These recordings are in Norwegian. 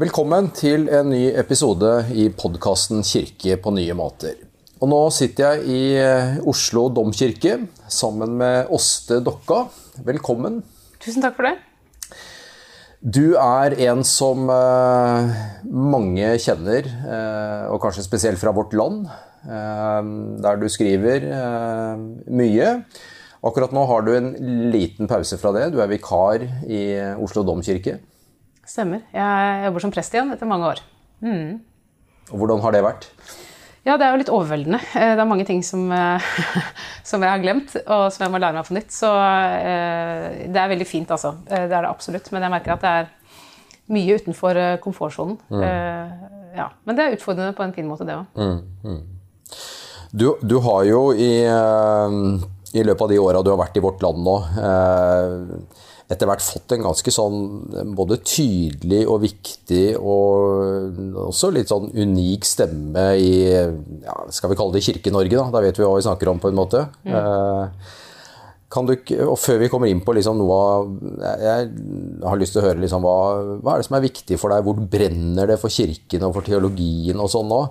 Velkommen til en ny episode i podkasten 'Kirke på nye måter'. Og nå sitter jeg i eh, Oslo domkirke sammen med Åste Dokka. Velkommen. Tusen takk for det. Du er en som eh, mange kjenner, eh, og kanskje spesielt fra vårt land, der du skriver mye. Akkurat nå har du en liten pause fra det. Du er vikar i Oslo domkirke. Stemmer. Jeg jobber som prest igjen etter mange år. Og hvordan har det vært? Ja, det er jo litt overveldende. Eh, Det er mange ting som, eh, som jeg har glemt, og som jeg må lære meg på nytt. Så eh, det er veldig fint, altså. Det er det absolutt. Men jeg merker at det er mye utenfor komfortsonen. Mm. Ja. Men det er utfordrende på en fin måte, det òg. Du, du har jo i, i løpet av de åra du har vært i vårt land nå, eh, etter hvert fått en ganske sånn både tydelig og viktig og også litt sånn unik stemme i ja, Skal vi kalle det Kirke-Norge, da? Da vet vi hva vi snakker om, på en måte. Mm. Kan du, og før vi kommer inn på liksom noe av Jeg har lyst til å høre liksom hva, hva er det som er viktig for deg? Hvor brenner det for kirken og for teologien og sånn nå?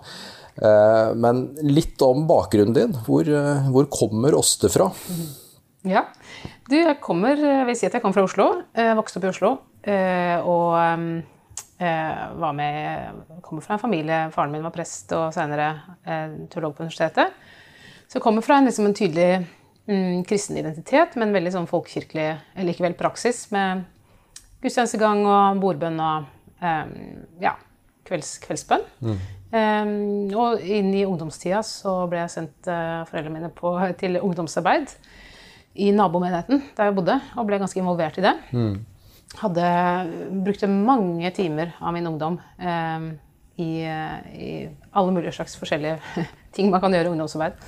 Eh, Men litt om bakgrunnen din. Hvor, eh, hvor kommer Åste fra? Ja. Du, jeg kommer Jeg vil si at jeg kommer fra Oslo. Jeg Vokste opp i Oslo. eh, Og um, eh, var med Kommer fra en familie Faren min var prest og senere eh, teolog på universitetet. Så jeg kommer fra en, liksom en tydelig mm, kristen identitet, men veldig sånn folkekirkelig eh, likevel praksis med gudstjenestegang og bordbønn og eh, ja, kvelds, kveldsbønn. Eh, og inn i ungdomstida så ble jeg sendt uh, foreldrene mine på, til ungdomsarbeid i nabomenigheten der jeg bodde, og ble ganske involvert i det. Hadde, brukte mange timer av min ungdom eh, i, i alle mulige slags forskjellige ting man kan gjøre i ungdomsarbeid.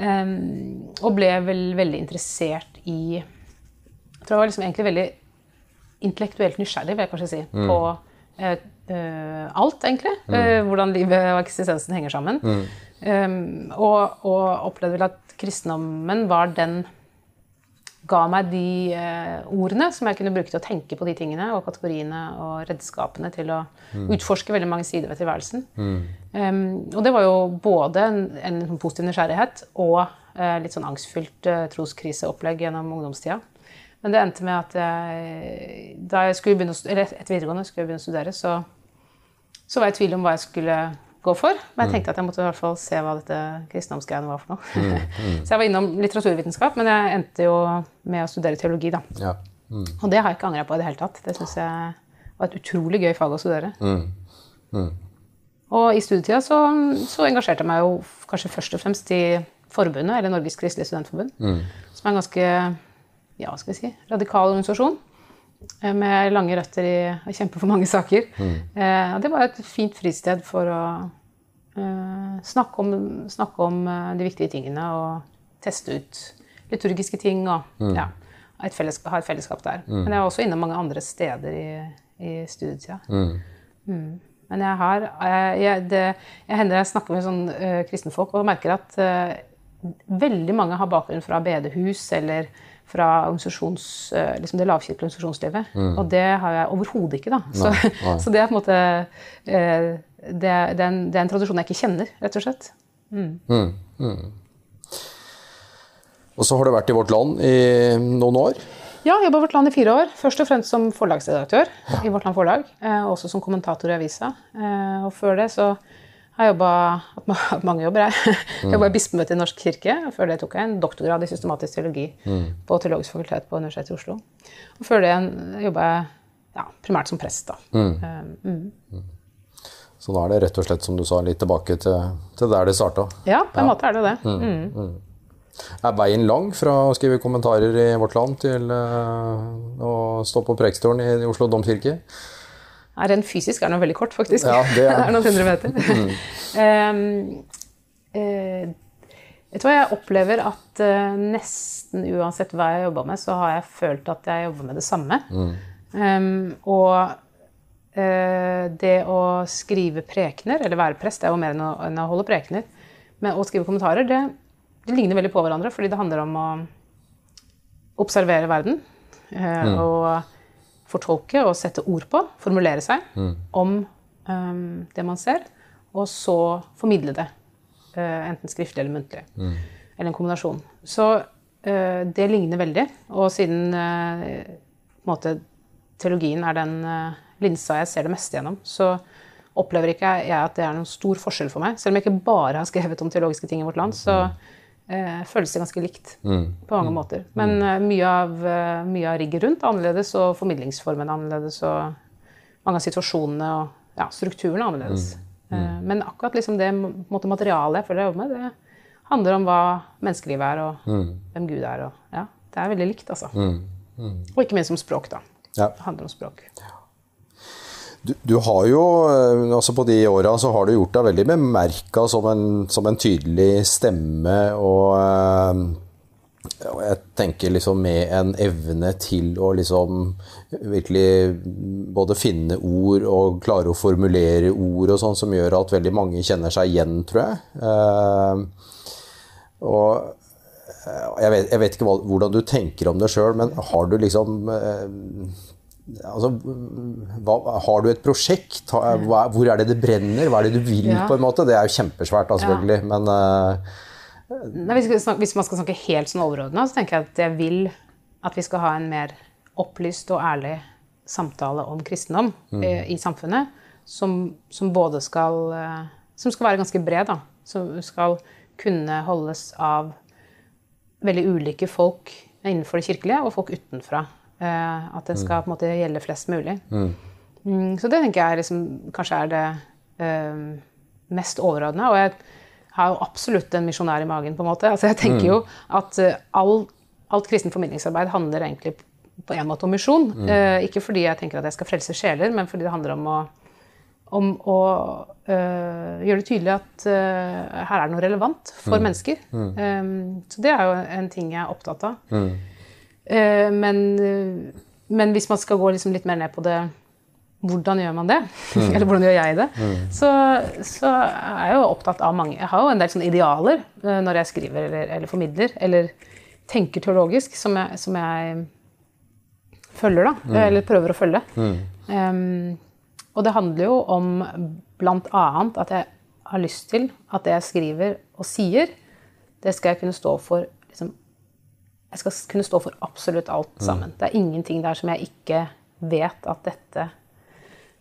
Eh, og ble vel veldig interessert i Jeg tror jeg var liksom egentlig veldig intellektuelt nysgjerrig, vil jeg kanskje si, på eh, eh, alt, egentlig. Eh, hvordan livet og eksistensen henger sammen. Um, og, og opplevde vel at kristendommen var den ga meg de eh, ordene som jeg kunne bruke til å tenke på de tingene, og kategoriene og redskapene til å utforske veldig mange sider ved tilværelsen. Um, og det var jo både en, en sånn positiv nysgjerrighet og eh, litt sånn angstfylt eh, troskriseopplegg gjennom ungdomstida. Men det endte med at jeg, da jeg skulle begynne å, eller etter videregående skulle jeg begynne å studere, så, så var jeg i tvil om hva jeg skulle gå for. Men jeg tenkte at jeg måtte i hvert fall se hva dette kristendomsgreiene var for noe. så jeg var innom litteraturvitenskap, men jeg endte jo med å studere teologi. da. Ja. Og det har jeg ikke angra på i det hele tatt. Det syns jeg var et utrolig gøy fag å studere. Og i studietida så, så engasjerte jeg meg jo kanskje først og fremst i forbundet, eller Norges kristelige studentforbund, som er en ganske ja, skal vi si, radikal organisasjon. Eh, Med lange røtter i å kjempe for mange saker. Eh, og det var et fint fristed for å eh, snakke om, snakke om eh, de viktige tingene og teste ut liturgiske ting og ja, et, felles, ha et fellesskap der. Men jeg var også innom mange andre steder i, i studietida. Mm. Men jeg har jeg, jeg, det, jeg hender jeg snakker med sånn uh, kristenfolk og merker at uh, veldig mange har bakgrunn fra bedehus eller fra eh, liksom det lavkirkelige organisasjonslivet. Og det har jeg overhodet ikke. da. Så, så det er på en måte eh, det, det, er en, det er en tradisjon jeg ikke kjenner, rett og slett. Og så har du vært i Vårt Land i noen år. Ja, jeg jobba i Vårt Land i fire år. Først og fremst som forlagsredaktør i Vårt Land Forlag. Eh, også som kommentator i avisa. Eh, og før det så har jeg jobba hatt mange jobber, jeg. Jeg jobba i bispemøtet i Norsk kirke. og Før det tok jeg en doktorgrad i systematisk teologi på Teologisk fakultet på Universitetet i Oslo. Og før det jobba jeg ja, primært som prest, da. Mm. mm. Så da er det rett og slett, som du sa, litt tilbake til, til der det starta. Ja, på en måte er det det. Mm. Er veien lang fra å skrive kommentarer i Vårt Land til uh, å stå på prekestolen i Oslo domkirke? Nei, Rent fysisk er den veldig kort, faktisk. Ja, det er er noen hundre meter. Mm. um, uh, vet du hva, jeg opplever at uh, nesten uansett hva jeg jobber med, så har jeg følt at jeg jobber med det samme. Em, og eh, det å skrive prekener, eller være prest, det er jo mer enn å holde prekener, men å skrive kommentarer, det, det ligner veldig på hverandre, fordi det handler om å observere verden. Mm. Og fortolke og sette ord på, formulere seg om um, det man ser, og så formidle det. Uh, enten skriftlig eller muntlig. Eller en kombinasjon. Så uh, det ligner veldig. Og siden uh, måte, teologien er den linsa jeg ser det meste gjennom, så opplever ikke jeg at det er noen stor forskjell for meg. Selv om jeg ikke bare har skrevet om teologiske ting i vårt land, så eh, føles det ganske likt mm. på mange mm. måter. Men eh, mye, av, mye, av, rigget rundt er annerledes, og formidlingsformen er annerledes, og mange av situasjonene og ja, strukturen er annerledes. Mm. Uh, men akkurat liksom det måte, materialet jeg føler jeg jobber med, det handler om hva menneskelivet er, og mm. hvem Gud er. Og, ja, det er veldig likt, altså. Og ikke minst om språk, da. Ja. Det handler om språk. Ja. Du, du, har jo, eh, altså På de åra så har du gjort deg veldig bemerka som, som, en tydelig stemme. Og, eh, jeg tenker liksom med en evne til å liksom virkelig både finne ord og klare å formulere ord og sånn, som gjør at veldig mange kjenner seg igjen, tror jeg. Uh, og jeg vet, jeg vet, ikke hvordan du tenker om det sjøl, men har du liksom altså, hva, Har du et prosjekt? Hvor er det det brenner? Hva er det du vil? Ja. på en måte? Det er jo kjempesvært, da, selvfølgelig. Ja. Men uh, Nei, hvis, snakke, hvis, man skal snakke helt sånn overordna, så tenker jeg at jeg vil at vi skal ha en mer opplyst og ærlig samtale om kristendom mm. i, i, samfunnet. Som, som, både skal uh, Som skal være ganske bred, da. Som skal kunne holdes av veldig ulike folk innenfor det kirkelige og folk utenfra. Uh, at det skal på en måte gjelde flest mulig. Mm. Mm, så det tenker jeg liksom, kanskje er det uh, mest overordna. Og jeg har jo absolutt en misjonær i magen. på en måte. Altså jeg tenker mm. jo at uh, all, alt kristent formidlingsarbeid handler egentlig på en måte om misjon. Mm. ikke fordi jeg tenker at jeg skal frelse sjeler, men fordi det handler om å, om å gjøre det tydelig at her er det noe relevant for mm. mennesker. Um, så det er jo en ting jeg er opptatt av. Eh, men, men, hvis man skal gå liksom litt mer ned på det hvordan gjør man det? Mm. Eller hvordan gjør jeg det? Mm. Så, så, er jeg jo opptatt av mange Jeg har jo en del sånne idealer eh, når jeg skriver eller, eller formidler, eller tenker teologisk, som jeg, som jeg følger, da. Mm. Eller prøver å følge. Um, og det handler jo om blant annet at jeg har lyst til at det jeg skriver og sier, det skal jeg kunne stå for jeg skal kunne stå for absolutt alt mm. sammen. Mm. Det er ingenting der som jeg ikke vet at dette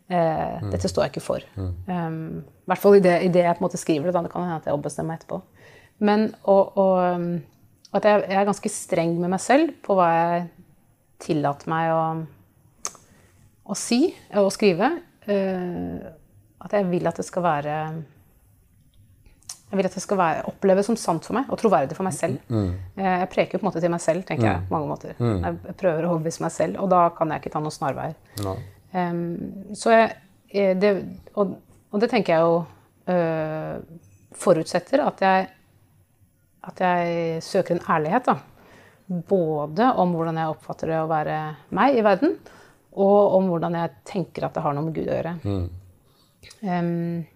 eh, mm. Dette står jeg ikke for. Mm. Um, I hvert fall i det, i det, jeg på en måte skriver det. Da. Det kan hende at jeg ombestemmer meg etterpå. Men og, og, um, at jeg, jeg, er ganske streng med meg selv på hva jeg tillater meg å, å si og skrive. Uh, at jeg vil at det skal være jeg vil at det skal være, oppleves som sant for meg og troverdig for meg selv. Mm. Eh, jeg preker på en måte til meg selv, tenker jeg. Mm. på mange måter. Mm. Jeg prøver å overbevise meg selv, og da kan jeg ikke ta noen snarveier. No. Um, så jeg, eh, det, og, og, det tenker jeg jo uh, forutsetter at jeg, at jeg søker en ærlighet. da. Både om hvordan jeg oppfatter det å være meg i verden, og om hvordan jeg tenker at det har noe med Gud å gjøre. Um,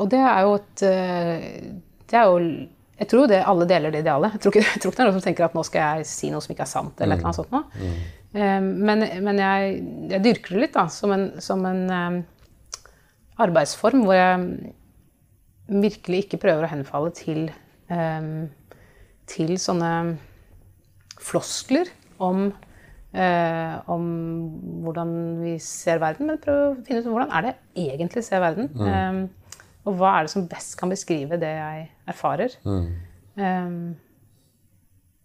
og det er jo et eh, Det er jo jeg tror det alle deler det idealet. Jeg tror ikke, jeg tror ikke det er noen som tenker at nå skal jeg si noe som ikke er sant. eller mm. eller noe sånt noe. Mm. Eh, men, men jeg, jeg, dyrker det litt da, som en, som en um, arbeidsform hvor jeg virkelig ikke prøver å henfalle til, um, til sånne floskler om, uh, om hvordan vi ser verden, men prøve å finne ut hvordan er det egentlig ser verden. Mm. Um, og hva er det som best kan beskrive det jeg erfarer? Mm. Um,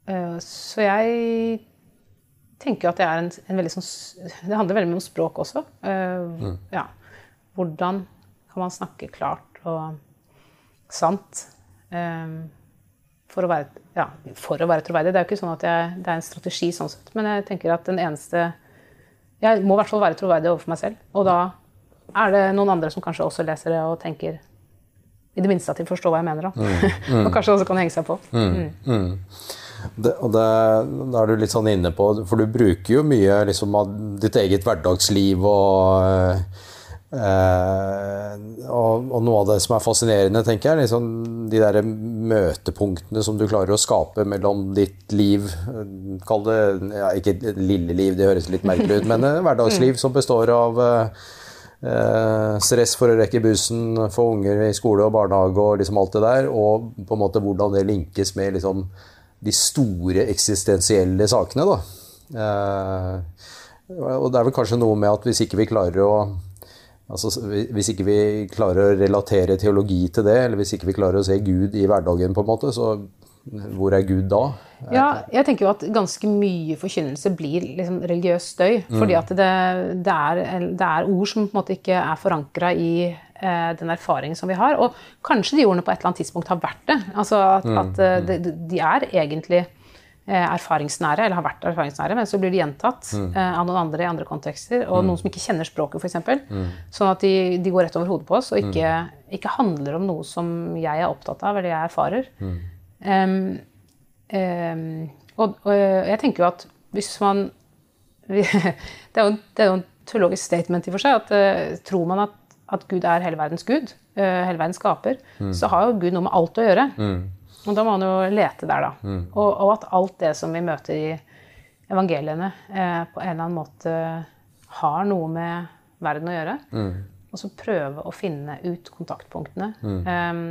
uh, så jeg tenker at det er en, en, veldig sånn Det handler veldig mye om språk også. Uh, mm. ja. Hvordan kan man snakke klart og sant um, for, å være, ja, for å være troverdig? Det er jo ikke sånn at jeg, det er en strategi sånn sett, men jeg tenker at den eneste Jeg må i hvert fall være troverdig overfor meg selv. Og da er det noen andre som kanskje også leser det og tenker i det minste at de forstår hva jeg mener. Da. Mm, mm. og kanskje også kan henge seg på. Mm, mm. mm. det, og det, da er du litt sånn inne på For du bruker jo mye liksom, av ditt eget hverdagsliv og Eh, og, og, noe av det som er fascinerende, tenker jeg, liksom de der møtepunktene som du klarer å skape mellom ditt liv Kall det ja, ikke lille liv, det høres litt merkelig ut, men eh, hverdagsliv som består av eh, stress for å rekke bussen, få unger i skole og barnehage og liksom alt det der, og på en måte hvordan det linkes med liksom de store eksistensielle sakene. da. Eh, og det er vel kanskje noe med at hvis ikke vi klarer å Altså, hvis ikke vi klarer å relatere teologi til det, eller hvis ikke vi klarer å se Gud i hverdagen, på en måte, så hvor er Gud da? Ja, jeg tenker jo at ganske mye forkynnelse blir liksom religiøs støy. Mm. Fordi at det, det, er, det, er, ord som på en måte ikke er forankra i eh, den erfaringen som vi har. Og kanskje de ordene på et eller annet tidspunkt har vært det. Altså at, mm. at eh, de, de, er egentlig Eh, erfaringsnære, eller har vært erfaringsnære, men så blir de gjentatt mm. eh, av noen andre i andre kontekster, og mm. noen som ikke kjenner språket, f.eks. Mm. Sånn at de, de, går rett over hodet på oss og ikke, mm. ikke, handler om noe som jeg er opptatt av, eller jeg erfarer. Mm. Um, um, og, og, jeg tenker jo at hvis man det, er jo, det er jo en teologisk statement i for seg. at uh, Tror man at, at, Gud er hele verdens Gud, uh, hele verdens skaper, mm. så har jo Gud noe med alt å gjøre. Og da må man jo lete der, da. Mm. Og, og, at alt det som vi møter i evangeliene, eh, på en eller annen måte har noe med verden å gjøre. Mm. Og så prøve å finne ut kontaktpunktene. Um,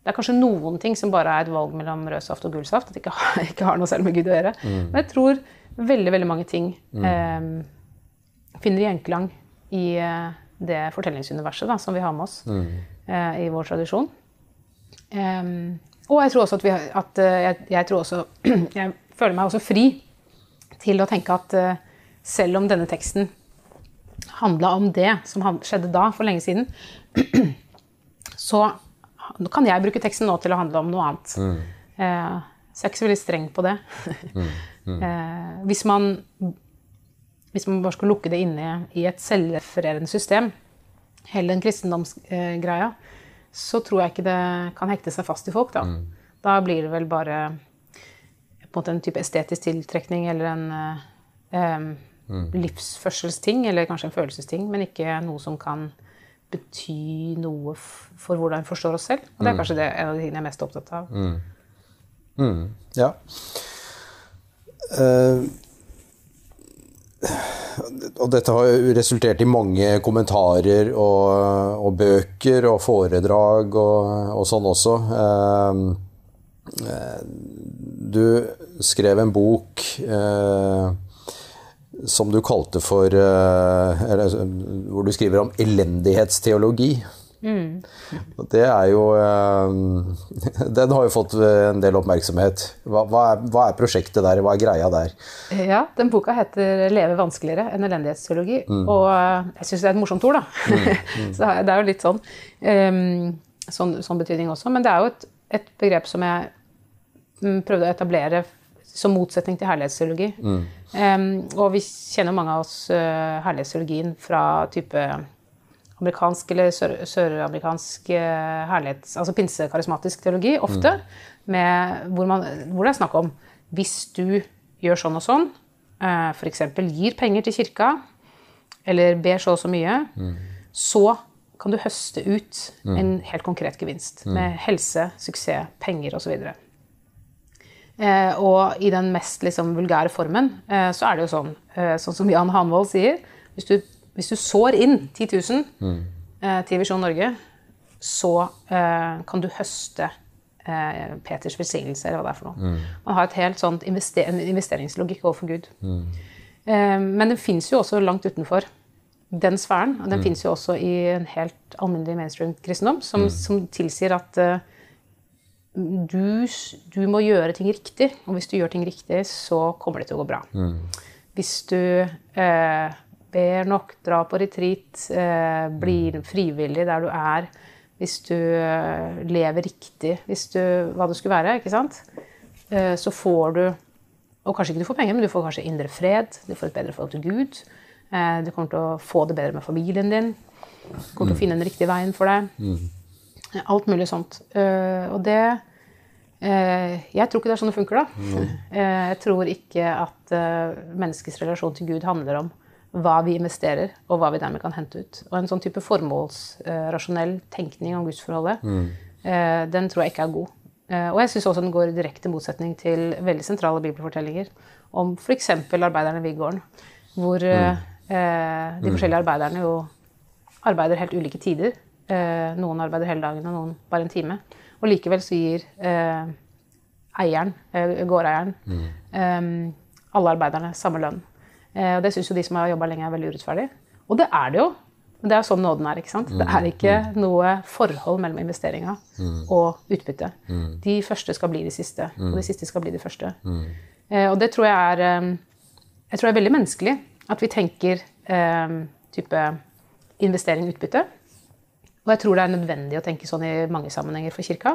det er kanskje noen ting som bare er et valg mellom rød saft og gul saft. At det ikke har, ikke har noe selv med Gud å gjøre. Mm. Men jeg tror veldig veldig mange ting um, finner gjenklang i eh, det fortellingsuniverset da, som vi har med oss uh, i vår tradisjon. Um, og jeg tror også at, vi, at eh, jeg, jeg, tror også Jeg føler meg også fri til å tenke at uh, selv om denne teksten handla om det som skjedde da, for lenge siden, så kan jeg bruke teksten nå til å handle om noe annet. Mm. Eh, så jeg er ikke så veldig streng på det. mm. Mm. Eh, hvis, man, hvis man bare skulle lukke det inne i et selvrefererende system, hele den kristendomsgreia, så tror jeg ikke det kan hekte seg fast i folk. Da, mm. da blir det vel bare på en måte en type estetisk tiltrekning eller en eh, mm. livsførselsting, eller kanskje en følelsesting, men ikke noe som kan bety noe for hvordan vi forstår oss selv. Og det er mm. kanskje det, en av de tingene jeg er mest opptatt av. Mm. Mm. Ja. Uh, og dette har jo resultert i mange kommentarer og, og bøker og foredrag og, og sånn også. Eh, du skrev en bok eh, som du kalte for eh, eller, Hvor du skriver om elendighetsteologi. Mm. Det er jo eh, Den har jo fått en del oppmerksomhet. Hva, hva, er, hva, er, prosjektet der? Hva er greia der? Ja, den boka heter 'Leve vanskeligere enn elendighetsteologi'. Mm. Og eh, jeg syns det er et morsomt ord, da. Mm. mm. Så det er jo litt sånn, um, sånn, sånn betydning også. Men det er jo et, et, begrep som jeg mm, prøvde å etablere som motsetning til herlighetsteologi. Um, og vi kjenner mange av oss uh, herlighetsteologien fra type amerikansk eller søramerikansk sør herlighets... Altså pinsekarismatisk teologi, ofte. Mm. Med, hvor, man, hvor, det er snakk om hvis du gjør sånn og sånn, uh, f.eks. gir penger til kirka, eller ber så og så mye, mm. så kan du høste ut mm. en helt konkret gevinst. Mm. Med helse, suksess, penger osv. Eh, og i den mest liksom, vulgære formen eh, så er det jo sånn, eh, sånn som Jan Hanvold sier Hvis du hvis du sår inn 10 000 mm. eh, til Visjon Norge, så eh, kan du høste eh, Peters velsignelse, eller hva det er for noe. Mm. Man har et helt sånt invester investeringslogikk overfor Gud. Mm. Eh, men den fins jo også langt utenfor den sfæren. Og den mm. fins jo også i en helt alminnelig mainstream kristendom, som, mm. som tilsier at du, du, må gjøre ting riktig. Og hvis du gjør ting riktig, så kommer det til å gå bra. Mm. Hvis du eh, ber nok, dra på retreat, eh, blir mm. frivillig der du er. Hvis du eh, lever riktig, hvis du, hva det skulle være. ikke sant? Eh, så får du Og kanskje ikke du får penger, men du får kanskje indre fred. Du får et bedre forhold til Gud. Eh, du kommer til å få det bedre med familien din. Du kommer til å mm. finne den riktige veien for deg. Mm. Alt mulig sånt. Eh, og det Jeg tror ikke det er sånn det funker, da. Jeg tror ikke at menneskets relasjon til Gud handler om hva vi investerer, og hva vi dermed kan hente ut. Og en sånn type formålsrasjonell tenkning om gudsforholdet, eh, den tror jeg ikke er god. Eh, og jeg syns også den går i direkte motsetning til veldig sentrale bibelfortellinger om f.eks. arbeiderne i Vigården, hvor eh, de forskjellige arbeiderne jo arbeider helt ulike tider. Eh, noen arbeider hele dagen, og noen bare en time. Og likevel så gir eh, eieren, eh, gårdeieren, alle arbeiderne samme lønn. og det syns jo de som har jobba lenge, er veldig urettferdig. Og det er det jo. Det er sånn nåden er. ikke sant? Det er ikke noe forhold mellom investeringa og utbytte. De første skal bli de siste, og de siste skal bli de første. Og det tror jeg er jeg tror det er veldig menneskelig at vi tenker type investering-utbytte. Og jeg tror det er nødvendig å tenke sånn i mange sammenhenger for kirka.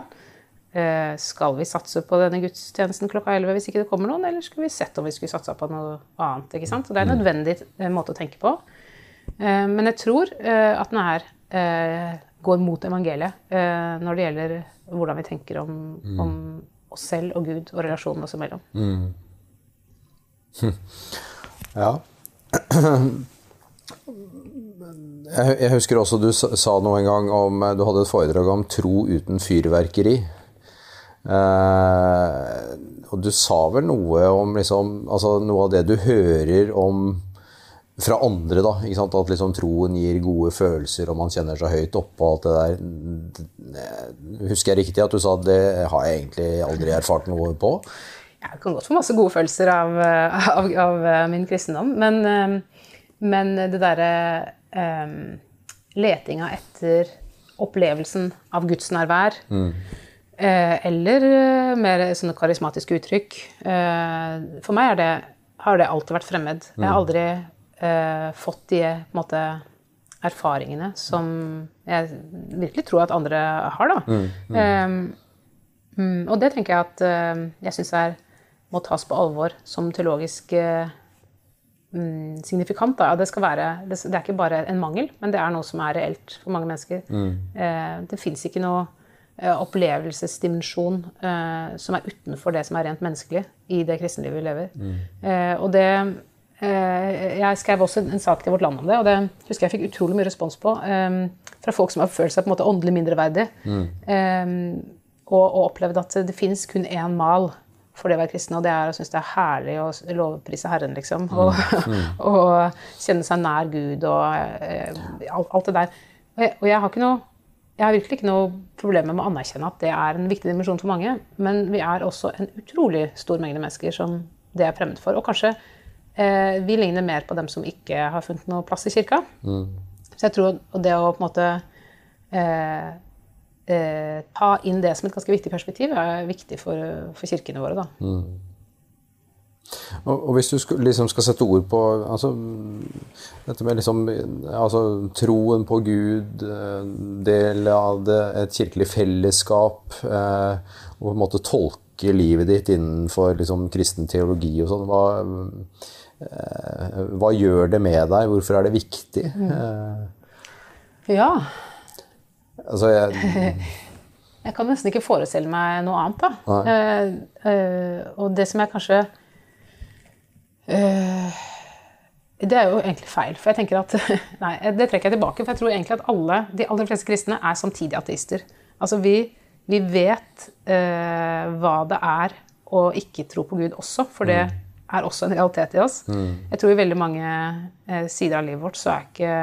Eh, skal vi satse på denne gudstjenesten klokka 11 hvis ikke det kommer noen, eller skulle vi sett om vi skulle satsa på noe annet? ikke sant? Så det er en mm. nødvendig eh, måte å tenke på. Eh, men jeg tror at den her går mot evangeliet når det gjelder hvordan vi tenker om, mm. om oss selv og Gud og relasjonen oss imellom. Mm. Ja. Jeg husker også du sa noe en gang om Du hadde et foredrag om tro uten fyrverkeri. Eh, og du sa vel noe om liksom, altså noe av det du hører om fra andre, da. At liksom troen gir gode følelser, og man kjenner seg høyt oppe og alt det der. Husker jeg riktig at du sa at det har jeg egentlig aldri erfart noe på? Jeg kan godt få masse gode følelser av, av, av min kristendom, men, eh, men det derre um, letinga etter opplevelsen av gudsnærvær. Mm. Uh, eller uh, mer sånne karismatiske uttrykk. Uh, for meg det, har det alltid vært fremmed. Jeg har mm. aldri fått de måte, erfaringene som jeg virkelig tror at andre har. Da. Mm. Mm. Um, og det tenker jeg at jeg syns må tas på alvor som teologisk mm, signifikant. Da. Det, være, det, er ikke bare en mangel, men det er noe som er reelt for mange mennesker. Mm. Eh, det fins ikke noe eh, opplevelsesdimensjon eh, som er utenfor det som er rent menneskelig i det kristenlivet vi lever. Mm. Og det Jeg skrev også en sak til Vårt Land om det, og det husker jeg fikk utrolig mye respons på fra folk som har følt seg på en måte åndelig mindreverdig. Mm. Og, og opplevd at det fins kun én mal for det å være kristen, og det er å synes det er herlig å lovprise Herren, liksom. Mm. Og, mm. og, kjenne seg nær Gud og eh, alt, det der. Og jeg, og jeg, har ikke noe jeg har virkelig ikke noe problem med å anerkjenne at det er en viktig dimensjon for mange, men vi er også en utrolig stor mengde mennesker som det er fremmed for. Og kanskje eh, vi ligner mer på dem som ikke har funnet noe plass i kirka. Mm. Så jeg tror det å på en måte eh, eh, ta inn det som et ganske viktig perspektiv, er viktig for, for kirkene våre. Da. Mm. Og, og, hvis du skal, liksom skal sette ord på altså, dette med liksom, altså, troen på Gud, eh, del av det, et kirkelig fellesskap, eh, og på en måte tolke livet ditt innenfor liksom, kristen teologi og sånn, hva, eh, hva, gjør det med deg? Hvorfor er det viktig? Mm. Eh. Ja, Altså, jeg Jeg kan nesten ikke forestille meg noe annet, da. Uh, uh, og det som jeg kanskje uh, Det er jo egentlig feil. For jeg tenker at Nei, det trekker jeg tilbake. For jeg tror egentlig at alle, de aller fleste kristne er samtidig ateister. Altså vi, vi vet hva det er å ikke tro på Gud også, for det mm. er også en realitet i oss. Mm. Jeg tror i veldig mange sider av livet vårt så er ikke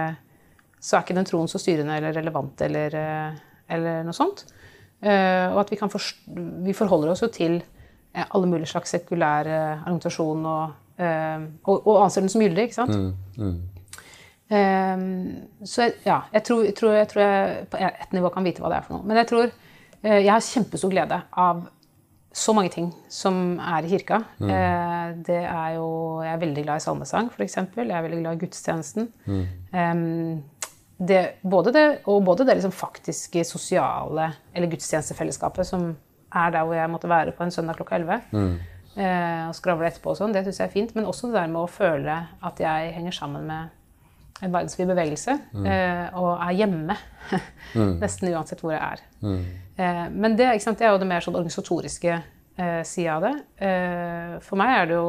så er ikke den troen så styrende eller relevant eller, eh, eller noe sånt. Eh, og at vi, for, vi, forholder oss jo til eh, alle mulige slags sekulær argumentasjon og, og, og anser den som gyldig, ikke sant? Mm, mm. Så ja, jeg tror, jeg tror, jeg tror, jeg på ett nivå kan vite hva det er for noe. Men jeg tror jeg har kjempestor glede av så mange ting som er i kirka. Mm. Det er jo Jeg er veldig glad i salmesang, f.eks. Jeg er veldig glad i gudstjenesten. Mm. Um, det, både det, og både det liksom faktiske sosiale eller gudstjenestefellesskapet som er der hvor jeg måtte være på en søndag klokka 11. Mm. Eh, og skravle etterpå og sånn. Det syns jeg er fint. Men også det der med å føle at jeg henger sammen med en verdensvid bevegelse. Mm. Eh, og er hjemme. mm. Nesten uansett hvor jeg er. Mm. Eh, men det, det, er jo det mer sånn organisatoriske eh, sida av det. For meg er det jo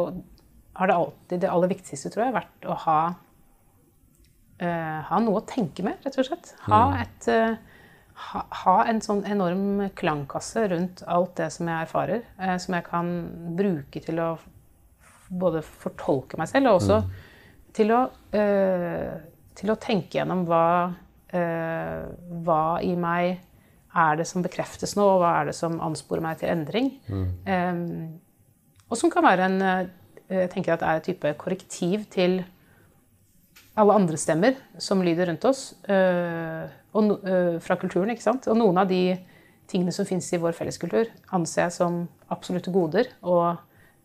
har det alltid det aller viktigste, tror jeg, vært å ha ha noe å tenke med, rett og slett. Ha, et, eh, ha, ha en sånn enorm klangkasse rundt alt det som jeg erfarer, eh, som jeg kan bruke til å både fortolke meg selv, og også til, å, eh, til å tenke gjennom hva, eh, hva i meg er det som bekreftes nå, og hva er det som ansporer meg til endring. Eh, og som kan være en eh, Jeg tenker at det er et type korrektiv til alle andre stemmer som lyder rundt oss, øh, og, øh, fra kulturen. ikke sant? Og noen av de tingene som fins i vår felleskultur, anser jeg som absolutte goder. Og,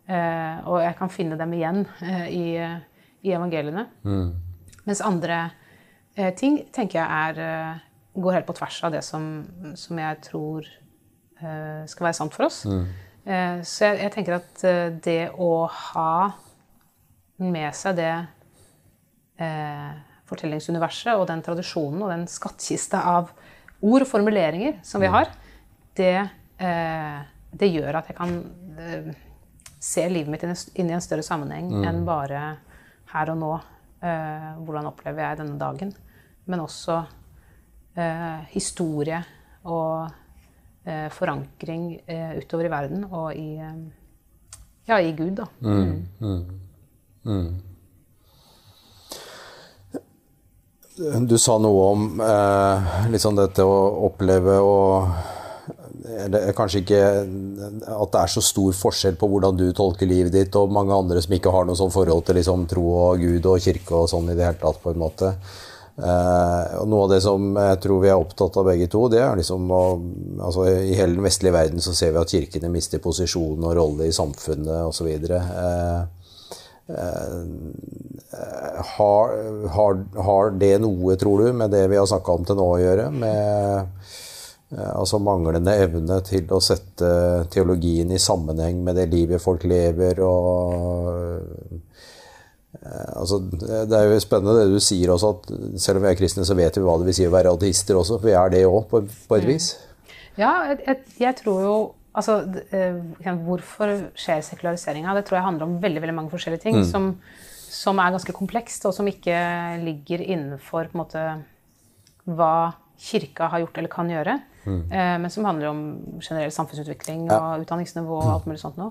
øh, og jeg kan finne dem igjen i, i evangeliene. Mens andre ting tenker jeg er, går helt på tvers av det som, som jeg tror skal være sant for oss. Eh, så jeg, jeg tenker at det å ha med seg det eh, fortellingsuniverset og den tradisjonen og den skattkista av ord og formuleringer som vi har, det, eh, det gjør at jeg kan eh, se livet mitt inn i- en større sammenheng enn bare her og nå. Eh, hvordan opplever jeg denne dagen? Men også eh, historie og eh, forankring eh, utover i verden og i, eh, ja, i Gud, da. Du sa noe om eh, sånn dette å oppleve og eller kanskje ikke at det er så stor forskjell på hvordan du tolker livet ditt, og mange andre som ikke har noe sånn forhold til liksom, tro og Gud og kirke og sånn i det hele tatt, på en måte. Eh, noe av det som jeg tror vi er opptatt av begge to, det er liksom å altså, I hele den vestlige verden så ser vi at kirkene mister posisjon og rolle i samfunnet osv. Eh, har, har, har det noe, tror du, med det vi har snakka om til nå å gjøre? Med eh, altså manglende evne til å sette teologien i sammenheng med det livet folk lever og eh, altså, Det er jo spennende det du sier også, at selv om vi er kristne, så vet vi hva det vil si å være ateister også. For vi er det òg, på, på et vis. Ja, jeg, jeg tror jo Altså, eh, hvorfor skjer sekulariseringa? Det tror jeg handler om veldig veldig mange forskjellige ting som, som er ganske komplekst, og som ikke ligger innenfor på en måte, hva kirka har gjort eller kan gjøre. Mm. men som handler om generell samfunnsutvikling og utdanningsnivå og alt mulig sånt noe.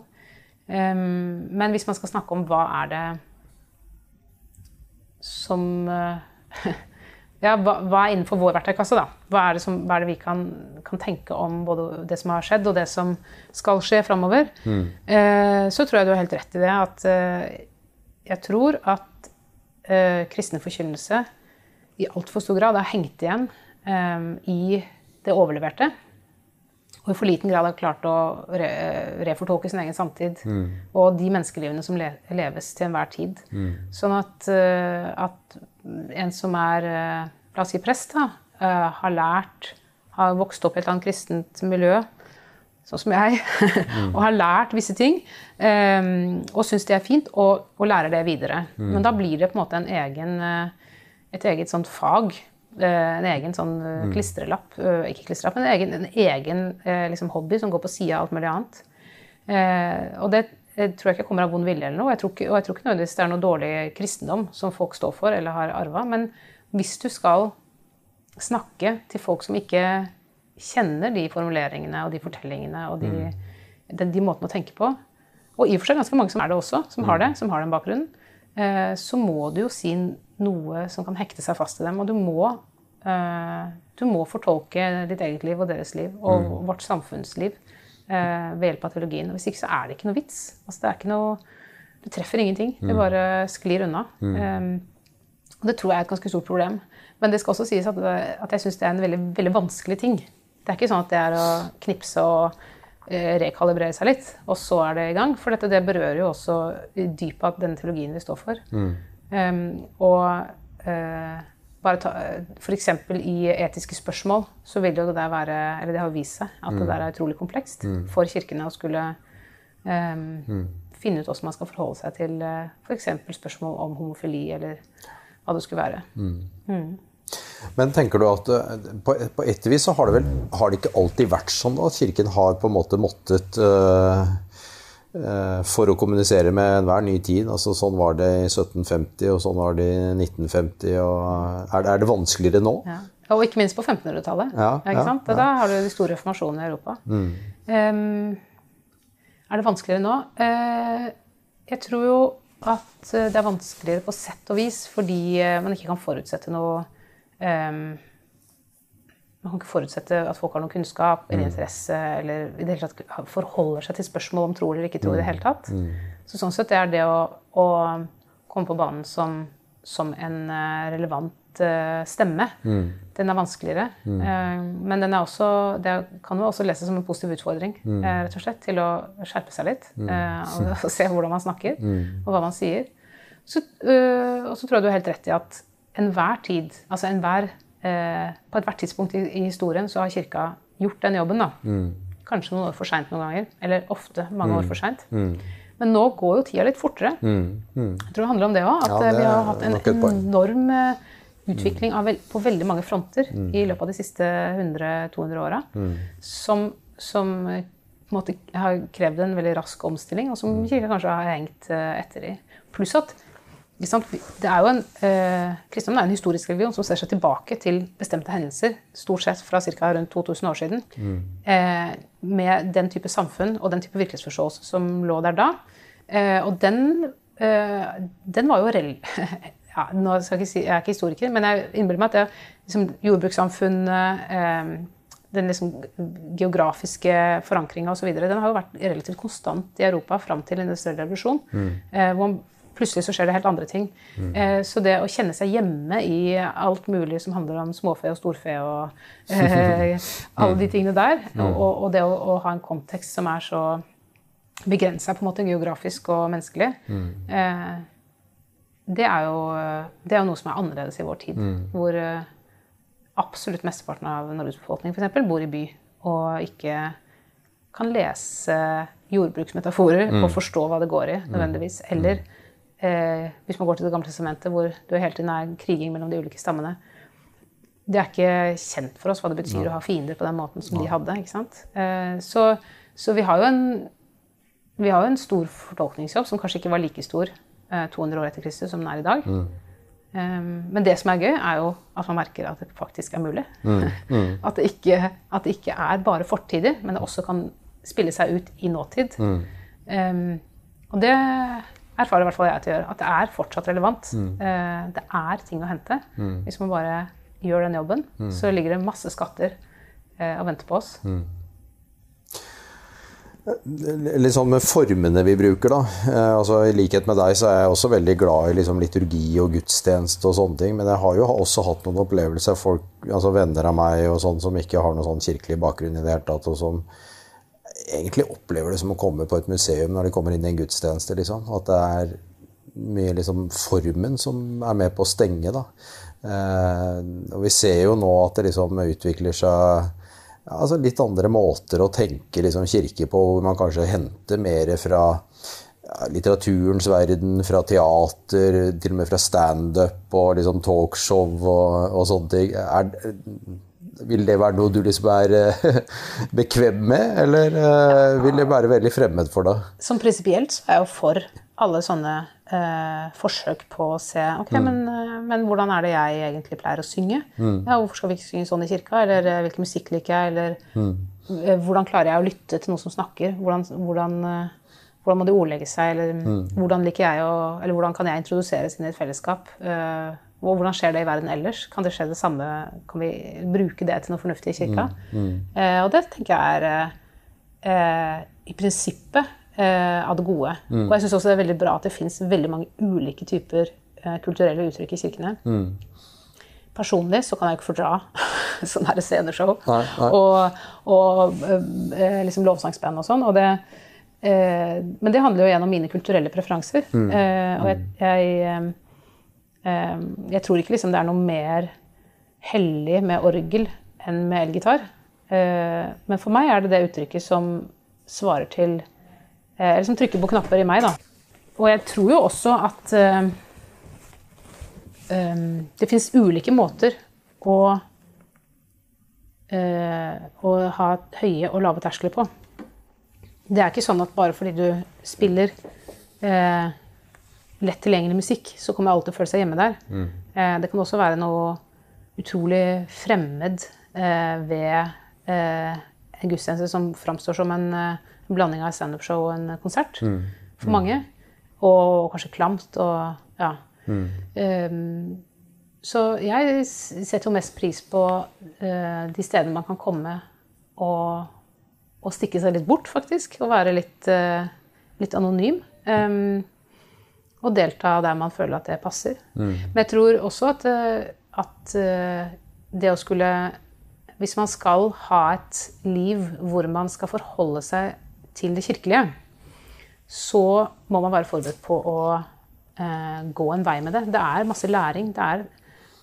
Men hvis man skal snakke om hva er det som eh, Ja, hva, hva er innenfor vår verktøykasse, da? Hva er det, som, hva er det vi kan, kan tenke om både det som har skjedd, og det som skal skje framover? Eh, så tror jeg du har helt rett i det at eh, jeg tror at eh, kristen forkynnelse i altfor stor grad har hengt igjen eh, i det overleverte. Og i for liten grad har klart å re refortolke sin egen samtid og de menneskelivene som le leves til enhver tid. Sånn at, eh, at en som er eh, la oss si prest, da, eh, har lært, har vokst opp i et eller annet kristent miljø, sånn som jeg, og har lært visse ting, eh, og syns det er fint, og, og lærer det videre. Men da blir det på en måte en egen, et eget sånt fag, en egen sånn eh, klistrelapp, ikke klistrelapp, men en egen, en egen liksom hobby som går på sida av alt mulig annet. Og det jeg tror jeg ikke kommer av vond vilje, eller noe. Jeg tror ikke, og jeg tror ikke nødvendigvis det er noe dårlig kristendom som folk står for eller har arva. Men hvis du skal snakke til folk som ikke kjenner de formuleringene og de fortellingene og de, de, de måtene å tenke på, og i og for seg ganske mange som er det også, som har det, som har den bakgrunnen, eh, så må du jo si noe som kan hekte seg fast i dem. Og du må, eh, du må fortolke ditt eget liv og deres liv og vårt samfunnsliv ved hjelp av teologien. Og hvis ikke så er det ikke noe vits. Altså, det er ikke noe Du treffer ingenting. Det bare sklir unna. Um, og det tror jeg er et ganske stort problem. Men det skal også sies at, at jeg syns det er en veldig, veldig vanskelig ting. Det er ikke sånn at det er å knipse og eh, rekalibrere seg litt, og så er det i gang. For dette det berører jo også i dypet den teologien vi står for. Um, og eh, F.eks. i etiske spørsmål så vil jo det der være Eller det har vist seg at det der er utrolig komplekst for kirkene å skulle um, finne ut hvordan man skal forholde seg til uh, f.eks. spørsmål om homofili, eller hva det skulle være. Men tenker du at eh, på, på et vis så har det vel har det ikke alltid vært sånn at Kirken har på en måte måttet eh, for å kommunisere med enhver ny tid. Altså, sånn var det i 1750, og sånn var det i 1950. Og er, det, er vanskeligere nå? Ja. Og ikke minst på 1500-tallet. Ja, ikke ja, sant? Da har du de store reformasjonene i Europa. Um, er det vanskeligere nå? Uh, jeg tror jo at det er vanskeligere på sett og vis fordi man ikke kan forutsette noe um, Man kan ikke forutsette at folk har noen kunnskap eller interesse eller i det hele tatt forholder seg til spørsmål om tro eller ikke tro i det hele tatt. Så sånn sett er det å, å komme på banen som, som en uh, relevant stemme. Mm. Den er vanskeligere. Mm. Men den er også, det kan jo også leses som en positiv utfordring mm. rett og slett, til å skjerpe seg litt. Og, og se hvordan man snakker, og hva man sier. Så, og så tror jeg du har helt rett i at enhver tid, altså enhver På ethvert tidspunkt i, i, historien så har Kirka gjort den jobben. da. Kanskje noen år for seint noen ganger, eller ofte mange år for seint. Men nå går jo tida litt fortere. Jeg tror det handler om det òg. At ja, det vi har hatt en enorm utvikling veld, på veldig mange fronter mm. i løpet av de siste 100-200 åra. Mm. Som, som måte, har krevd en veldig rask omstilling, og som kirka kanskje har hengt etter i. Pluss at det er jo en, eh, Kristendommen er en historisk religion som ser seg tilbake til bestemte hendelser, stort sett fra ca. rundt 2000 år siden, mm. eh, med den type samfunn og den type virkelighetsforståelse som lå der da. Eh, og den, den var jo rel ja, nå skal jeg, ikke si, jeg er ikke historiker, men jeg innbiller meg at det, liksom, jordbrukssamfunnet eh, den liksom geografiske forankringa osv. Den har jo vært relativt konstant i Europa fram til industriell revolusjon. Mm. Eh, hvor plutselig så skjer det helt andre ting. Mm. Eh, så det å kjenne seg hjemme i alt mulig som handler om småfe og storfe og eh, alle de tingene der, mm. og, og, det å, å, ha en kontekst som er så begrensa geografisk og menneskelig mm. eh, det er, jo, det er jo noe som er annerledes i vår tid. Mm. Hvor uh, absolutt mesteparten av Norges befolkning eksempel, bor i by og ikke kan lese jordbruksmetaforer mm. og forstå hva det går i, mm. nødvendigvis. Eller eh, hvis man går til Det gamle testamentet, hvor du hele tiden er kriging mellom de ulike stammene. Det er ikke kjent for oss hva det betyr ja. å ha fiender på den måten som ja. de hadde. ikke sant? Eh, så, så vi har jo en vi har jo en stor fortolkningsjobb som kanskje ikke var like stor 200 eh, år etter Kristus som den er i dag. Mm. Um, men det som er gøy, er jo at man merker at det faktisk er mulig. Mm. Mm. at, det ikke, at, det ikke, er bare fortidig, men det også kan spille seg ut i nåtid. Um, og det erfarer i hvert fall jeg til å gjøre. At det er fortsatt relevant. Uh, det er ting å hente. Hvis man bare gjør den jobben, så ligger det masse skatter eh, og venter på oss. Litt sånn med formene vi bruker, da. Eh, altså, I likhet med deg så er jeg også veldig glad i liksom, liturgi og gudstjeneste og sånne ting. Men jeg har jo også hatt noen opplevelser, folk, altså venner av meg og sånn som ikke har noen sånn kirkelig bakgrunn i det hele tatt, og som egentlig opplever det som å komme på et museum når de kommer inn i en gudstjeneste. Liksom. At det er mye liksom, formen som er med på å stenge, da. Eh, og vi ser jo nå at det liksom utvikler seg altså litt andre måter å tenke liksom, kirke på, hvor man kanskje henter mer fra litteraturens verden, fra teater, til og med fra standup og liksom talkshow og, og sånne ting. Er, vil det være noe du liksom er eh, bekvem med, eller uh, vil det være veldig fremmed for deg? Som prinsipielt så er jeg jo for alle sånne eh, forsøk på å se ok, mm. men, uh, men, hvordan er det jeg egentlig pleier å synge? Mm. Ja, hvorfor skal vi ikke synge sånn i kirka? Eller hvilken musikk liker jeg? Eller mm. hvordan klarer jeg å lytte til noen som snakker? Hvordan, hvordan, hvordan må de ordlegge seg? Eller mm. hvordan liker jeg å, eller hvordan kan jeg introduseres inn i et fellesskap? Uh, og hvordan skjer det i verden ellers? Kan det skje det samme? Kan vi bruke det til noe fornuftig i kirka? Mm, mm. Eh, og det tenker jeg er eh, i prinsippet eh, av det gode. Mm. Og jeg syns også det er veldig bra at det fins veldig mange ulike typer eh, kulturelle uttrykk i kirkene. Mm. Personlig så kan jeg ikke fordra sånne her sceneshow nei, nei. og, og eh, liksom lovsangsband og sånn. Og det, eh, men det handler jo gjennom mine kulturelle preferanser. Mm. og jeg, jeg Ehm, jeg tror ikke liksom det er noe mer hellig med orgel enn med elgitar. Ehm, men for meg er det det uttrykket som svarer til eh, Eller som trykker på knapper i meg, da. Og jeg tror jo også at um, det fins ulike måter å, å ha høye og lave terskler på. det er ikke sånn at bare fordi du spiller eh, lett tilgjengelig musikk, så kommer alle til å føle seg hjemme der. Mm. Eh, det kan også være noe utrolig fremmed eh, ved eh, en gudstjeneste som framstår som en, eh, en blanding av standup-show og en konsert Mm. for mange. Og kanskje klamt og ja. Mm. Um, så jeg setter jo mest pris på eh, de stedene man kan komme og, og stikke seg litt bort, faktisk. Og være litt, eh, litt anonym. Um, og delta der man føler at det passer. Men jeg tror også at, eh, at eh, det å skulle Hvis man skal ha et liv hvor man skal forholde seg til det kirkelige, så må man være forberedt på å eh, gå en vei med det. Det er masse læring. Det er,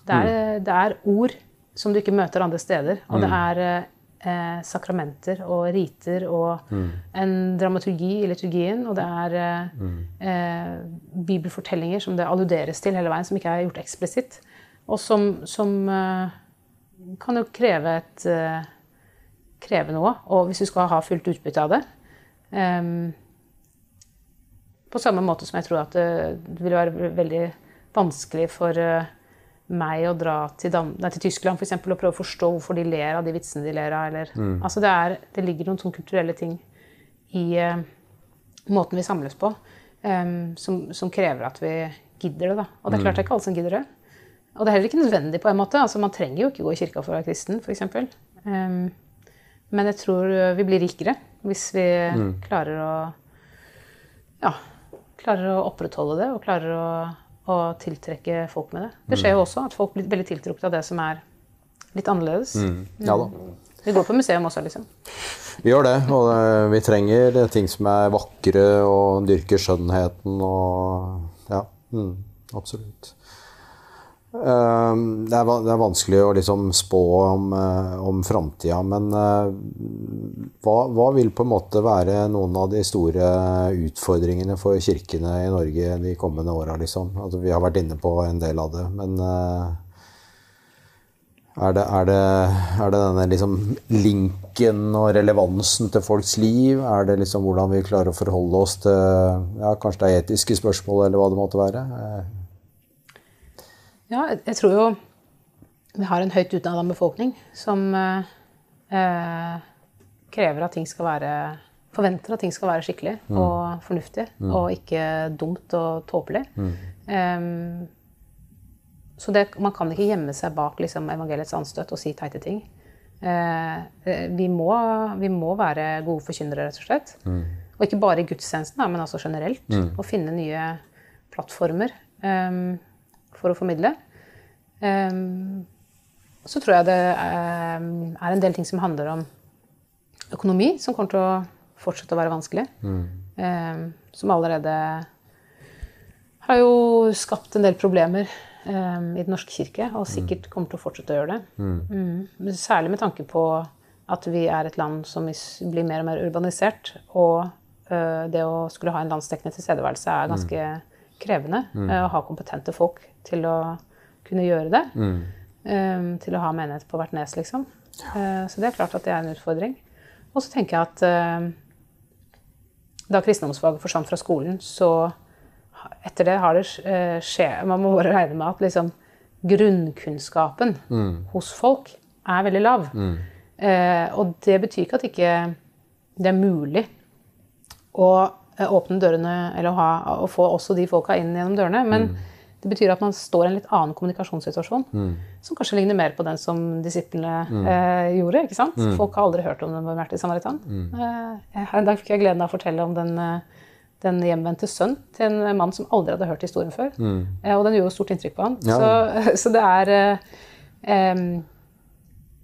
det er, det er ord som du ikke møter andre steder. Og det er eh, sakramenter og riter og en dramaturgi i liturgien. Og det er eh, eh, bibelfortellinger som det alluderes til hele veien, som ikke er gjort eksplisitt. Og som, som eh, kan jo kreve et eh, kreve noe. Og hvis du skal ha fullt utbytte av det ehm, På samme måte som jeg tror at det, ville være veldig vanskelig for eh, meg å dra til, nei, til Tyskland for eksempel, og prøve å forstå hvorfor de ler av de vitsene de ler av. Eller, altså det, er, det ligger noen sånne kulturelle ting i uh, måten vi samles på, um, som, som krever at vi gidder det. Da. Og det er klart det er ikke alle som gidder det. Og det er heller ikke nødvendig på en måte. Altså, man trenger jo ikke gå i kirka for å være kristen, f.eks. Um, men jeg tror eh, vi blir rikere hvis vi klarer å ja, klarer å opprettholde det og klarer å, å tiltrekke folk med det. Det skjer jo også at folk blir veldig tiltrukket av det som er litt annerledes. Ja da. Vi går på museum også, liksom. Vi gjør det, og eh, vi trenger ting som er vakre og dyrker skjønnheten og Ja, mm, absolutt. Eh, Det er, vanskelig å liksom spå om, uh, om framtida, men eh, hva, hva vil på en måte være noen av de store utfordringene for kirkene i Norge de kommende åra, liksom? Altså, vi har vært inne på en del av det, men eh, er det, er, det, er det denne liksom linken og relevansen til folks liv? Er det liksom hvordan vi klarer å forholde oss til ja, kanskje det er etiske spørsmål, eller hva det måtte være? Ja, jeg- tror jo vi har en høyt utdanna befolkning som eh, eh, krever at ting skal være Forventer at ting skal være skikkelig og fornuftig, og ikke dumt og tåpelig. Em, så det, man kan ikke gjemme seg bak liksom, evangeliets anstøt og si teite ting. Eh, vi, må, vi må være gode forkynnere, rett og slett. Og ikke bare i gudstjenesten, men altså generelt. Og finne nye plattformer em, for å formidle. Em, så tror jeg det em, er en del ting som handler om økonomi, som kommer til å fortsette å være vanskelig. Em, som allerede har jo skapt en del problemer em, i Den norske kirke, og sikkert kommer til å fortsette å gjøre det. Mm. Men Særlig med tanke på at vi er et land som blir mer og mer urbanisert. Og det å skulle ha en landsdekkende tilstedeværelse er ganske krevende. ø, Å ha kompetente folk til å kunne gjøre det. Em, til å ha menighet på hvert nes, liksom. Eh, så det er klart at det er en utfordring. Og så tenker jeg at eh, da kristendomsfaget forsvant fra skolen, så etter det har det eh, skje Man må bare regne med at liksom, grunnkunnskapen hos folk er veldig lav. Eh, og det betyr ikke at ikke det er mulig å eh, åpne dørene, eller å, ha, å få også de folka inn gjennom dørene. Men det betyr at man står i en litt annen kommunikasjonssituasjon. Som kanskje ligner mer på den som disiplene eh, gjorde. ikke sant? Folk har aldri hørt om den barmhjertige samaritan. Eh, her en dag fikk jeg gleden av å fortelle om den, eh, den hjemvendte sønn til en mann som aldri hadde hørt historien før. Eh, og den gjorde stort inntrykk på han. Ja. Så, så det er eh,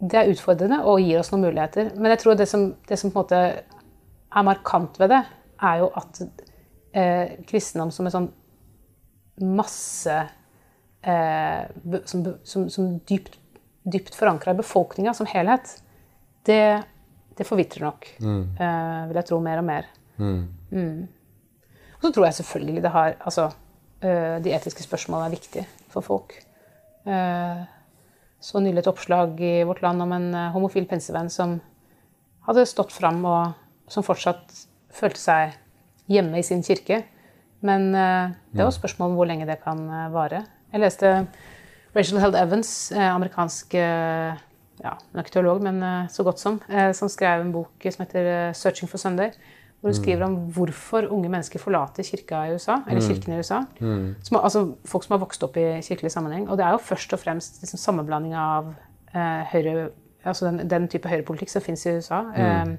det er utfordrende og gir oss noen muligheter. Men jeg tror det som, det som på en måte er markant ved det, er jo at eh, kristendom som en sånn masse eh, som, som, som dypt, dypt forankra i befolkninga som helhet, det, det forvitrer nok. Eh, vil jeg tro mer og mer. Mm. Og så tror jeg selvfølgelig det har Altså, eh, de etiske spørsmålene er viktige for folk. Eh, så nylig et oppslag i Vårt Land om en eh, homofil pensevenn som hadde stått fram, og som fortsatt følte seg hjemme i sin kirke. Men eh, det er jo spørsmål om hvor lenge det kan eh, vare. Jeg leste Rachel Held Evans, eh, amerikansk ja, hun er ikke teolog, men så godt som, som skrev en bok som heter 'Searching for Sunday'. Hvor hun skriver om hvorfor unge mennesker forlater kirka i USA, eller kirken i USA. Som, altså Folk som har vokst opp i kirkelig sammenheng. Og det er jo først og fremst liksom, sammenblanding av eh, høyre, altså den, den type høyrepolitikk som fins i USA, eh,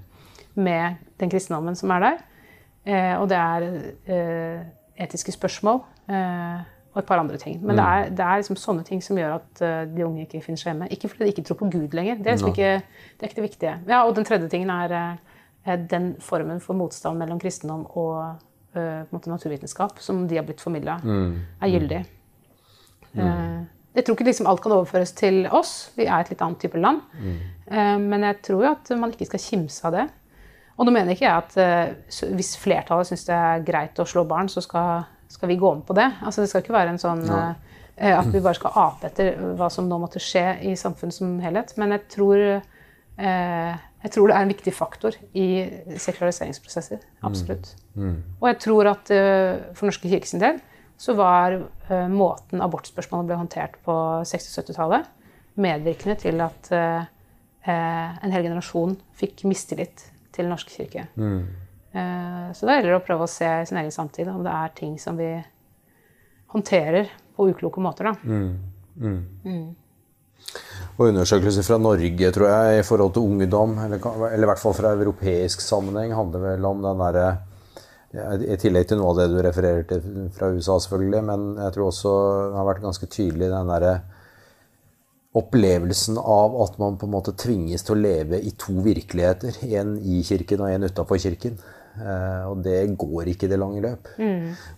med den kristendommen som er der. Eh, og det er eh, etiske spørsmål eh, og et par andre ting. Men det er, det er liksom sånne ting som gjør at uh, de unge ikke finner seg hjemme. Ikke fordi de ikke tror på Gud lenger. Det er, liksom ikke, det er ikke det viktige. Ja, Og den tredje tingen er eh, den formen for motstand mellom kristendom og uh, naturvitenskap som de har blitt formidla, er gyldig. Eh, jeg tror ikke liksom alt kan overføres til oss. Vi er et litt annet type land. Eh, men jeg tror jo at man ikke skal kimse av det. Og nå mener ikke jeg at eh, hvis flertallet syns det er greit å slå barn, så skal, skal vi gå med på det. Altså Det skal ikke være en sånn eh, eh, at vi bare skal ape etter hva som nå måtte skje i samfunnet som helhet. Men jeg tror, jeg tror det er en viktig faktor i sekulariseringsprosesser. Absolutt. Og jeg tror at for Norske kirke sin del så var måten abortspørsmålet ble håndtert på 60-70-tallet, medvirkende til at en hel generasjon fikk mistillit til norsk kirke. Eh, så da gjelder det å prøve å se i sin egen samtid om det er ting som vi håndterer på ukloke måter. Da. Og undersøkelser fra Norge, tror jeg, i forhold til ungdom, eller, eller i hvert fall fra europeisk sammenheng, handler vel om den derre I tillegg til noe av det du refererer til fra USA, selvfølgelig, men jeg tror også det har vært ganske tydelig den derre opplevelsen av at man på en måte tvinges til å leve i to virkeligheter. En i kirken og en utafor kirken. Eh, og det går ikke i det lange løp.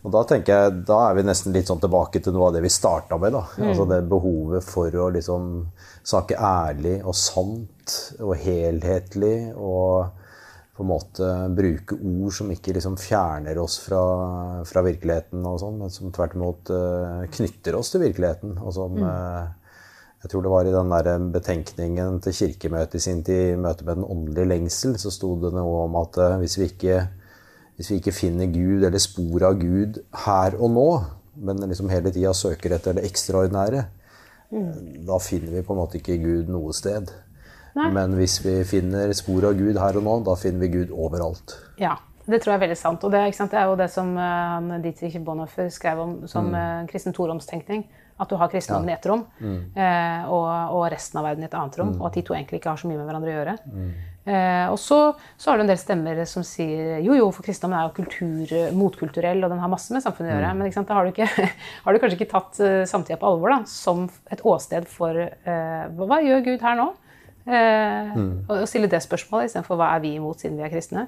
Og da tenker jeg, da er vi nesten litt sånn tilbake til noe av det vi starta med. da. Altså det behovet for å liksom snakke ærlig og sant og helhetlig. og på en måte bruke ord som ikke liksom fjerner oss fra, fra virkeligheten, og sånn, men som tvert imot eh, knytter oss til virkeligheten. Og som eh, Jeg tror det var i den der betenkningen til Kirkemøtet i sin tid, i møte med den åndelige lengsel, så sto det noe om at eh, hvis vi ikke, hvis vi ikke finner Gud eller spor av Gud her og nå, men liksom hele tida søker etter det ekstraordinære, da finner vi på en måte ikke Gud noe sted. Men hvis vi finner spor av Gud her og nå, da finner vi Gud overalt. Ja, det tror jeg er veldig sant. Og det, sant? det er jo det som uh, Dietrich Bonhoeffer skrev om som uh, kristen toromstenkning. At du har kristendommen i ett rom, eh, og, og resten av verden i et annet rom. Og at de to egentlig ikke har så mye med hverandre å gjøre. Eh, og så, så har du en del stemmer som sier jo, jo, for kristendommen er jo kultur, motkulturell, og den har masse med samfunnet å gjøre. Men ikke sant? da har du, ikke, har du kanskje ikke tatt uh, samtida på alvor da, som et åsted for eh, hva, gjør Gud her nå? Eh, og, og stille det spørsmålet istedenfor hva er vi imot siden vi er kristne.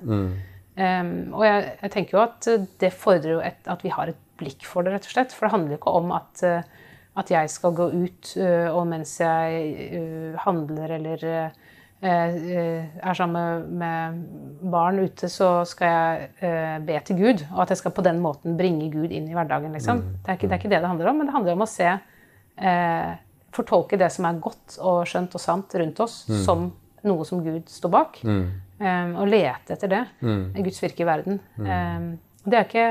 Um, og jeg, jeg tenker jo at det fordrer jo et, at vi har et blikk for det, rett og slett. For det handler jo ikke om at, uh, at jeg skal gå ut, uh, og mens jeg uh, handler eller uh, er sammen med, barn ute, så skal jeg be til Gud. Og at jeg skal på den måten bringe Gud inn i hverdagen. Liksom. Det, er ikke, det er ikke det det handler om, men det handler om å se Fortolke det som er godt og skjønt og sant rundt oss, som noe som Gud står bak. Um, og lete etter det. Guds virke i verden. Um, det er ikke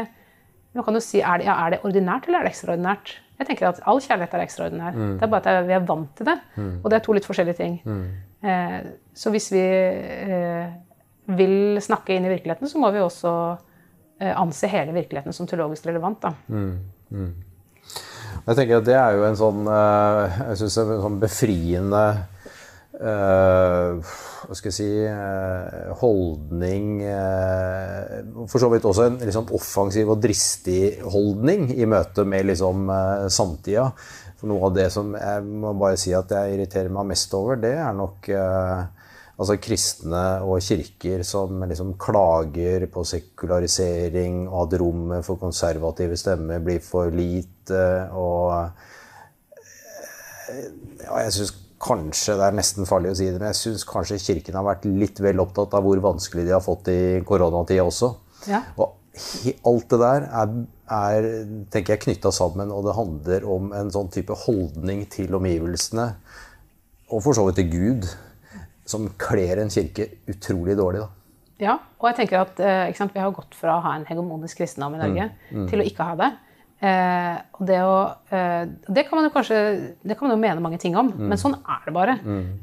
Man kan jo si er det, ja, er det ordinært eller er det ekstraordinært? Jeg tenker at All kjærlighet er ekstraordinær. Det er bare at vi er vant til det. Og det er to litt forskjellige ting. Eh, så hvis vi eh, vil snakke inn i virkeligheten, så må vi også eh, anse hele virkeligheten som teologisk relevant. Da. Jeg tenker at Det er jo en sånn eh, jeg synes en sånn befriende eh, hva skal jeg si uh, holdning uh, For så vidt også en liksom offensiv og dristig holdning i møte med liksom samtida. For noe av det som jeg må bare si at jeg irriterer meg mest over, det er nok altså kristne og kirker som liksom klager på sekularisering, og at rommet for konservative stemmer blir for lite. og ja, jeg synes kanskje, Det er nesten farlig å si det, men jeg syns kanskje Kirken har vært litt vel opptatt av hvor vanskelig de har fått i koronatida også. Ja. Og alt det der er, er tenker jeg, knytta sammen, og det handler om en sånn type holdning til omgivelsene, og for så vidt til Gud, som kler en kirke utrolig dårlig. da. Ja, og jeg tenker at eh, sant, vi har gått fra å ha en hegemonisk kristendom i Norge til å ikke ha det. Eh, og det, å, eh, det kan man jo kanskje det kan man jo mene mange ting om, men sånn er det bare.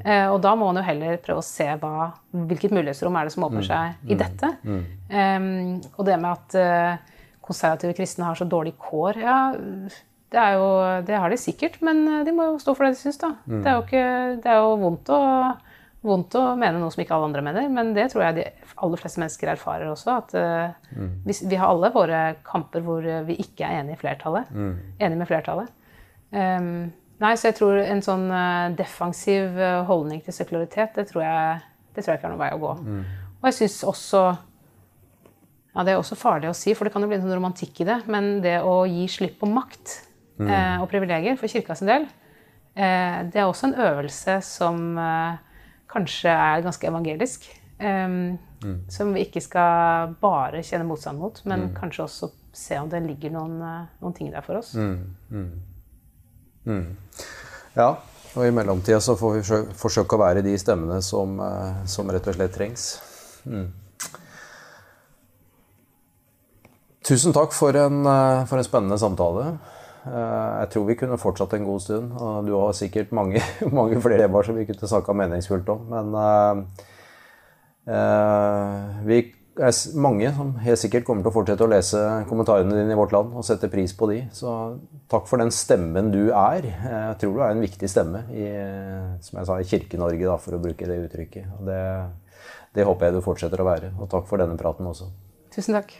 Eh, og da må man jo heller prøve å se hva, hvilket mulighetsrom er det som åpner seg i dette. Eh, og det med at eh, konservative kristne har så dårlig kår ja, det, er jo, det har de sikkert, men eh, de må jo stå for det de syns, da. Det, er jo ikke, det er jo vondt å, vondt å mene noe som ikke alle andre mener, men det tror jeg de aller fleste mennesker erfarer også. At eh, vi, vi har alle våre kamper hvor eh, vi ikke er enig i flertallet. Enig med flertallet. Um, nei, så jeg tror en sånn uh, defensiv holdning til sekularitet, det tror jeg, det tror jeg ikke er noen vei å gå. Og jeg syns også ja, Det er også farlig å si, for det kan jo bli en sånn romantikk i det. Men det å gi slipp på makt uh, og privilegier for kirka sin del, det er også en øvelse som kanskje er ganske evangelisk. Ehm, Som vi ikke skal bare kjenne motstand mot, men kanskje også se om det ligger noen, eh, noen ting der for oss. Ja, og i mellomtida så får vi forsøke å være de stemmene som, eh, som rett og slett trengs. Mm. Tusen takk for en, eh, for en spennende samtale. Eh, Jeg tror vi kunne fortsatt en god stund, og du har sikkert mange, mange flere temaer som vi kunne snakka meningsfullt om, men eh, eh, vi er mange som helt sikkert kommer til å fortsette å lese kommentarene dine i Vårt Land og sette pris på de. Så takk for den stemmen du er. Jeg tror du er en viktig stemme i, som jeg sa, i Kirke-Norge, for å bruke det uttrykket. Og det, det håper jeg du fortsetter å være. Og takk for denne praten også. Tusen takk.